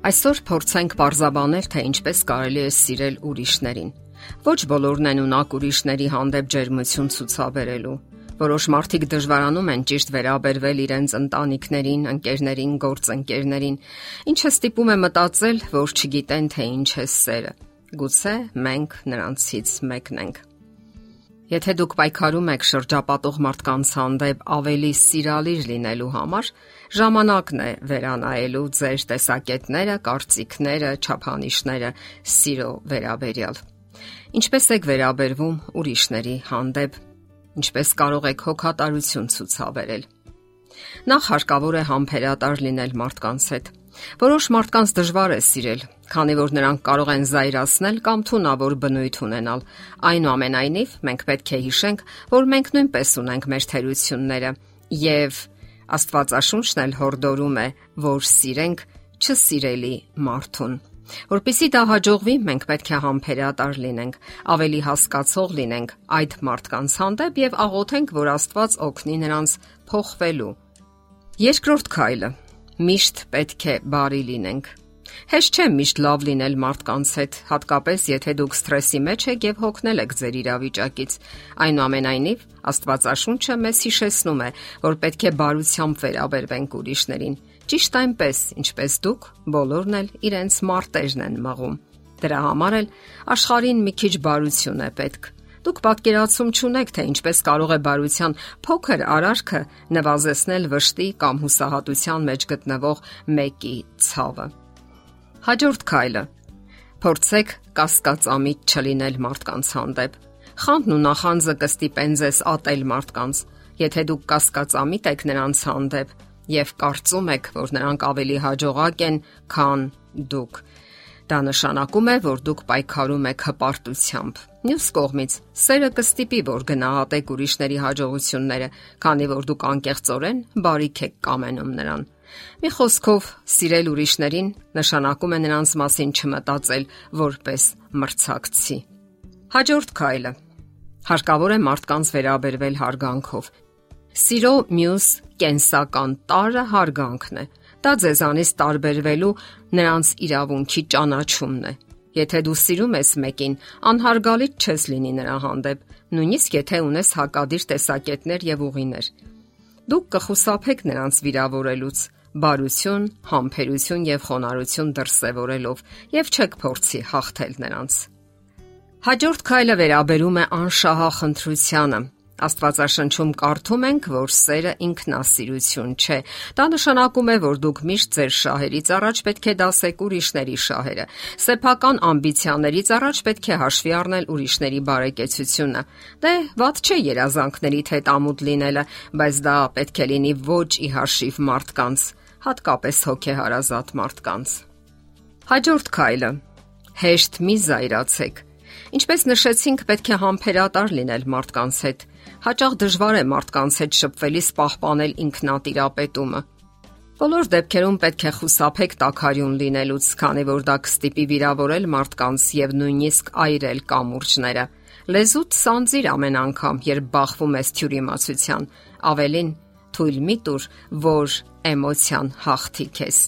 Այսօր փորձենք parzabanել, թե ինչպես կարելի է սիրել ուրիշներին։ Ոչ բոլորն են ունակ ուրիշների հանդեպ ջերմություն ցուցաբերելու։ Որոշ մարդիկ դժվարանում են ճիշտ վերաբերվել իրենց ընտանիքներին, ընկերներին, գործընկերներին, ինչը ստիպում է մտածել, որ չգիտեն թե ինչ է սերը։ Գուցե մենք նրանցից մեկն ենք։ Եթե դուք պայքարում եք շրջապատող մարդկանց հանդեպ ավելի սիրալիր լինելու համար, ժամանակն է վերանայելու ձեր տեսակետները, կարծիքները, չափանիշները սիրո վերաբերյալ։ Ինչպես եք վերաբերվում ուրիշների հանդեպ։ Ինչպես կարող եք հոգատարություն ցուցաբերել։ Նախ հարկավոր է համբերատար լինել մարդկանց հետ Որոշ մարդկանց դժվար է սիրել, քանի որ նրանք կարող են զայրացնել կամ թունավոր բնույթ ունենալ։ Այնուամենայնիվ, մենք պետք է հիշենք, որ մենք նույնպես ունենք մեր թերությունները եւ Աստվածաշունչն էլ հորդորում է, որ սիրենք չսիրելի մարդուն։ Որպեսզի դա հաջողվի, մենք պետք է համբերատար լինենք, ավելի հասկացող լինենք այդ մարդկանց հանդեպ եւ աղոթենք, որ Աստված օգնի նրանց փոխվելու։ Երկրորդ քայլը. Միշտ պետք է բարի լինենք։ Հեշտ չէ միշտ լավ լինել մարդկանց հետ, հատկապես եթե դուք սթրեսի մեջ եք եւ հոգնել եք ձեր իրավիճակից։ Այնուամենայնիվ, Աստվածաշունչը մեզ հիշեցնում է, որ պետք է բարությամբ վերաբերվենք ուրիշներին։ Ճիշտ այնպես, ինչպես դուք բոլորն էլ իրենց մարտերն են մղում։ Դրա համար էլ աշխարհին մի քիչ բարություն է պետք Դուք պատկերացում չունեք, թե ինչպես կարող է բարության փոքր արարքը նվազեցնել վշտի կամ հուսահատության մեջ գտնվող մեկի ցավը։ Հաջորդ քայլը. Փորձեք կասկածամիտ չլինել մարդկանց հանդեպ։ Խանդն ու նախանձը կստիպեն ձեզ ատել մարդկանց, եթե դուք կասկածամիտ եք նրանց հանդեպ եւ կարծում եք, որ նրանք ավելի հաջողակ են, քան դուք Դա նշանակում է, որ դուք պայքարում եք հպարտությամբ։ Մյուս կողմից, սերը կստիպի, որ գնահատեք ուրիշների հաջողությունները, քանի որ դուք անկեղծորեն բարիք եք կամենում նրան։ Մի խոսքով, սիրել ուրիշներին նշանակում է նրանց մասին չմտածել որպես մրցակցի։ Հաջորդ քայլը. հարկավոր է մարդկանց վերաբերվել հարգանքով։ Սիրո մյուս կենսական տարը հարգանքն է Դա ձեզանից տարբերվելու նրանց իրավունքի ճանաչումն է։ Եթե դու սիրում ես մեկին, անհարգալից չես լինի նրա հանդեպ, նույնիսկ եթե ունես հակադիր տեսակետներ եւ ուղիներ։ Դուք կխուսափեք նրանց վիրավորելուց, բարություն, համբերություն եւ խոնարհություն դրսեւորելով եւ չեք փորձի հաղթել նրանց։ Հաջորդ քայլը վերաբերում է անշահախնդրությանը, Աստվածաշնչում կարդում ենք, որ սերը ինքնասիրություն չէ։ Դա նշանակում է, որ դուք միշտ ձեր շահերից առաջ պետք է դասեք ուրիշների շահերը։ Սեփական ամբիցիաներից առաջ պետք է հաշվի առնել ուրիշների բարեկեցությունը։ Դե, ված չէ երազանքներիդ հետ ամուտ լինելը, բայց դա պետք է լինի ոչ ի հաշիվ մարդկանց, հատկապես հոգեհարազատ մարդկանց։ Հաջորդ քայլը. հեշտ մի զայրացեք Ինչպես նշեցինք, պետք է համբերատար լինել մարդկանց հետ։ Հաճախ դժվար է մարդկանց հետ շփվելիս պահպանել ինքնատիրապետումը։ Բոլոր դեպքերում պետք է խուսափեք տակարյուն լինելուց, քանի որ դա կստիպի վիրավորել մարդկանց եւ նույնիսկ այրել կամուրջները։ Լեզուտ սանձիր ամեն անգամ, երբ բախվում ես թյուրիմացության, ավելին թույլ մի տուր, որ էմոցիան հաղթի քեզ։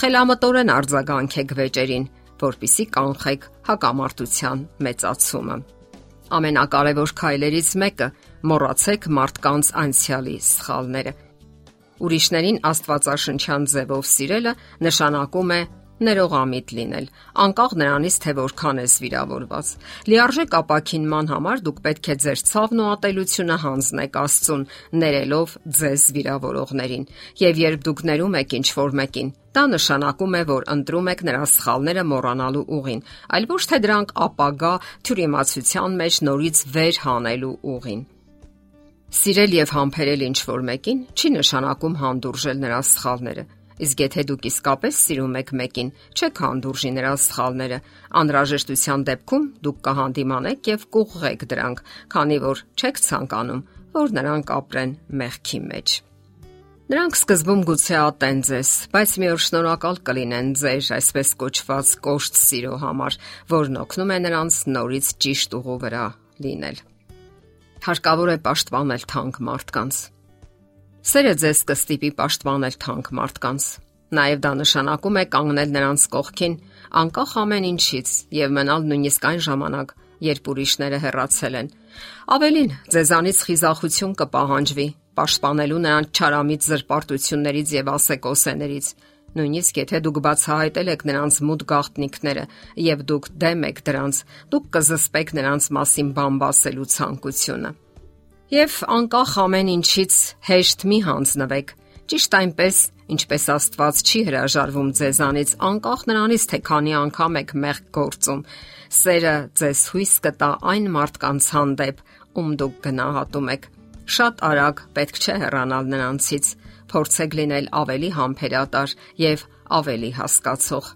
Խելամտորեն արձագանքեք վեճերին, որpիսի կանխեք հակամարտության մեծացումը։ Ամենակարևոր քայլերից մեկը՝ մոռացեք մարդկանց անցյալի սխալները։ Ուրիշներին Աստվածաշնչյան ձևով սիրելը նշանակում է ներողամիտ լինել, անկախ նրանից, թե որքան ես վիրավորված։ Լիարժեք ապակինման համար դուք պետք է ձեր ցավն ու ատելությունը հանձնեք Աստծուն, ներելով ձեզ վիրավորողներին։ Եվ երբ դուք ներում եք ինչ-որ մեկին, դա նշանակում է, որ ընտրում եք նրա սխալները մոռանալու ուղին, այլ ոչ թե դրանք ապագա թյուրիմացության մեջ նորից վեր հանելու ուղին։ Սիրել եւ համբերել ինչ-որ մեկին չի նշանակում հանդուրժել նրա սխալները Իսկ եթե դուք իսկապես սիրում եք մեկին, չեք հանդուրժի նրա սխալները։ Անհրաժեշտության դեպքում դուք կհանդիմանեք եւ կուղղեք դրանք, քանի որ չեք ցանկանում, որ նրանք ապրեն մեղքի մեջ։ Նրանք սկզբում գուցե ատեն ձեզ, բայց մի օր շնորհակալ կլինեն ձեր այսպես կոչված կոշտ սիրո համար, որն օգնում է նրանց նորից ճիշտ ուղու վրա լինել։ Հարկավոր է պաշտպանել թանկ մարդկանց Սերը ձեզ կստիպի պաշտպանել թանկ մարդկանց։ Նաև դա նշանակում է կանգնել նրանց կողքին, անկախ ամեն ինչից եւ մնալ նույնիսկ այն ժամանակ, երբ ուրիշները հեռացել են։ Ավելին, ձեզանից խիզախություն կպահանջվի, պաշտպանելու նրանց չարամիտ զրպարտություններից եւ ասեկոսեներից։ Նույնիսկ եթե դուք բացահայտել եք նրանց մութ գաղտնիքները եւ դուք դեմ եք դրանց, դուք կզսպեք նրանց մասին բամբասելու ցանկությունը։ Եվ անկախ ամեն ինչից հեշտ մի հանձնվեք։ Ճիշտ այնպես, ինչպես Աստված չի հրաժարվում ձեզանից, անկախ նրանից, թե քանի անգամ եք մեղք գործում, Սերը ձեզ հույս կտա այն մարդկանց հանդեպ, ում դուք գնահատում եք։ Շատ արագ պետք չէ հեռանալ նրանցից, փորձեք լինել ավելի համբերատար եւ ավելի հասկացող։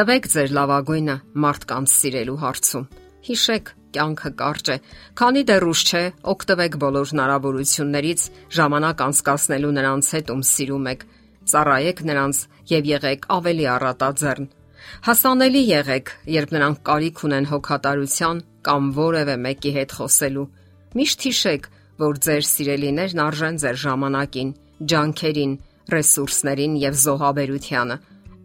Տվեք ձեր լավագույնը մարդկանց սիրելու հարցում։ Հիշեք, կյանքը կարճ է։ Քանի դեռ ուշ չէ, օգտվեք բոլոր հնարավորություններից ժամանակ անցկасնելու նրանց հետ, ում սիրում եք։ Ծառայեք նրանց եւ եղեք ավելի առատաձեռն Հասանելի եղեք, երբ նրանք կարիք ունեն հոգատարության կամ որևէ մեկի հետ խոսելու։ Միշտ հիշեք, որ ձեր սիրելիներն արժեն ձեր ժամանակին, ջանքերին, ռեսուրսներին եւ զոհաբերությանը։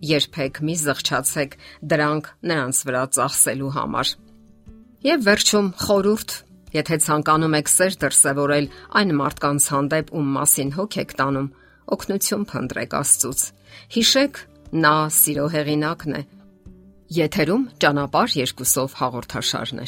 Երբեք մի զղջացեք դրանք նրանց վրա ծախսելու համար։ Եվ վերջում խորուրդ, եթե ցանկանում եք սեր դրսևորել այն մարդկանց հանդեպ, ում մասին հոգ եք տանում, օգնություն փնտրեք Աստծուց։ Հիշեք, Նա սիրո հեղինակն է։ Եթերում ճանապարհ երկուսով հաղորդաշարն է։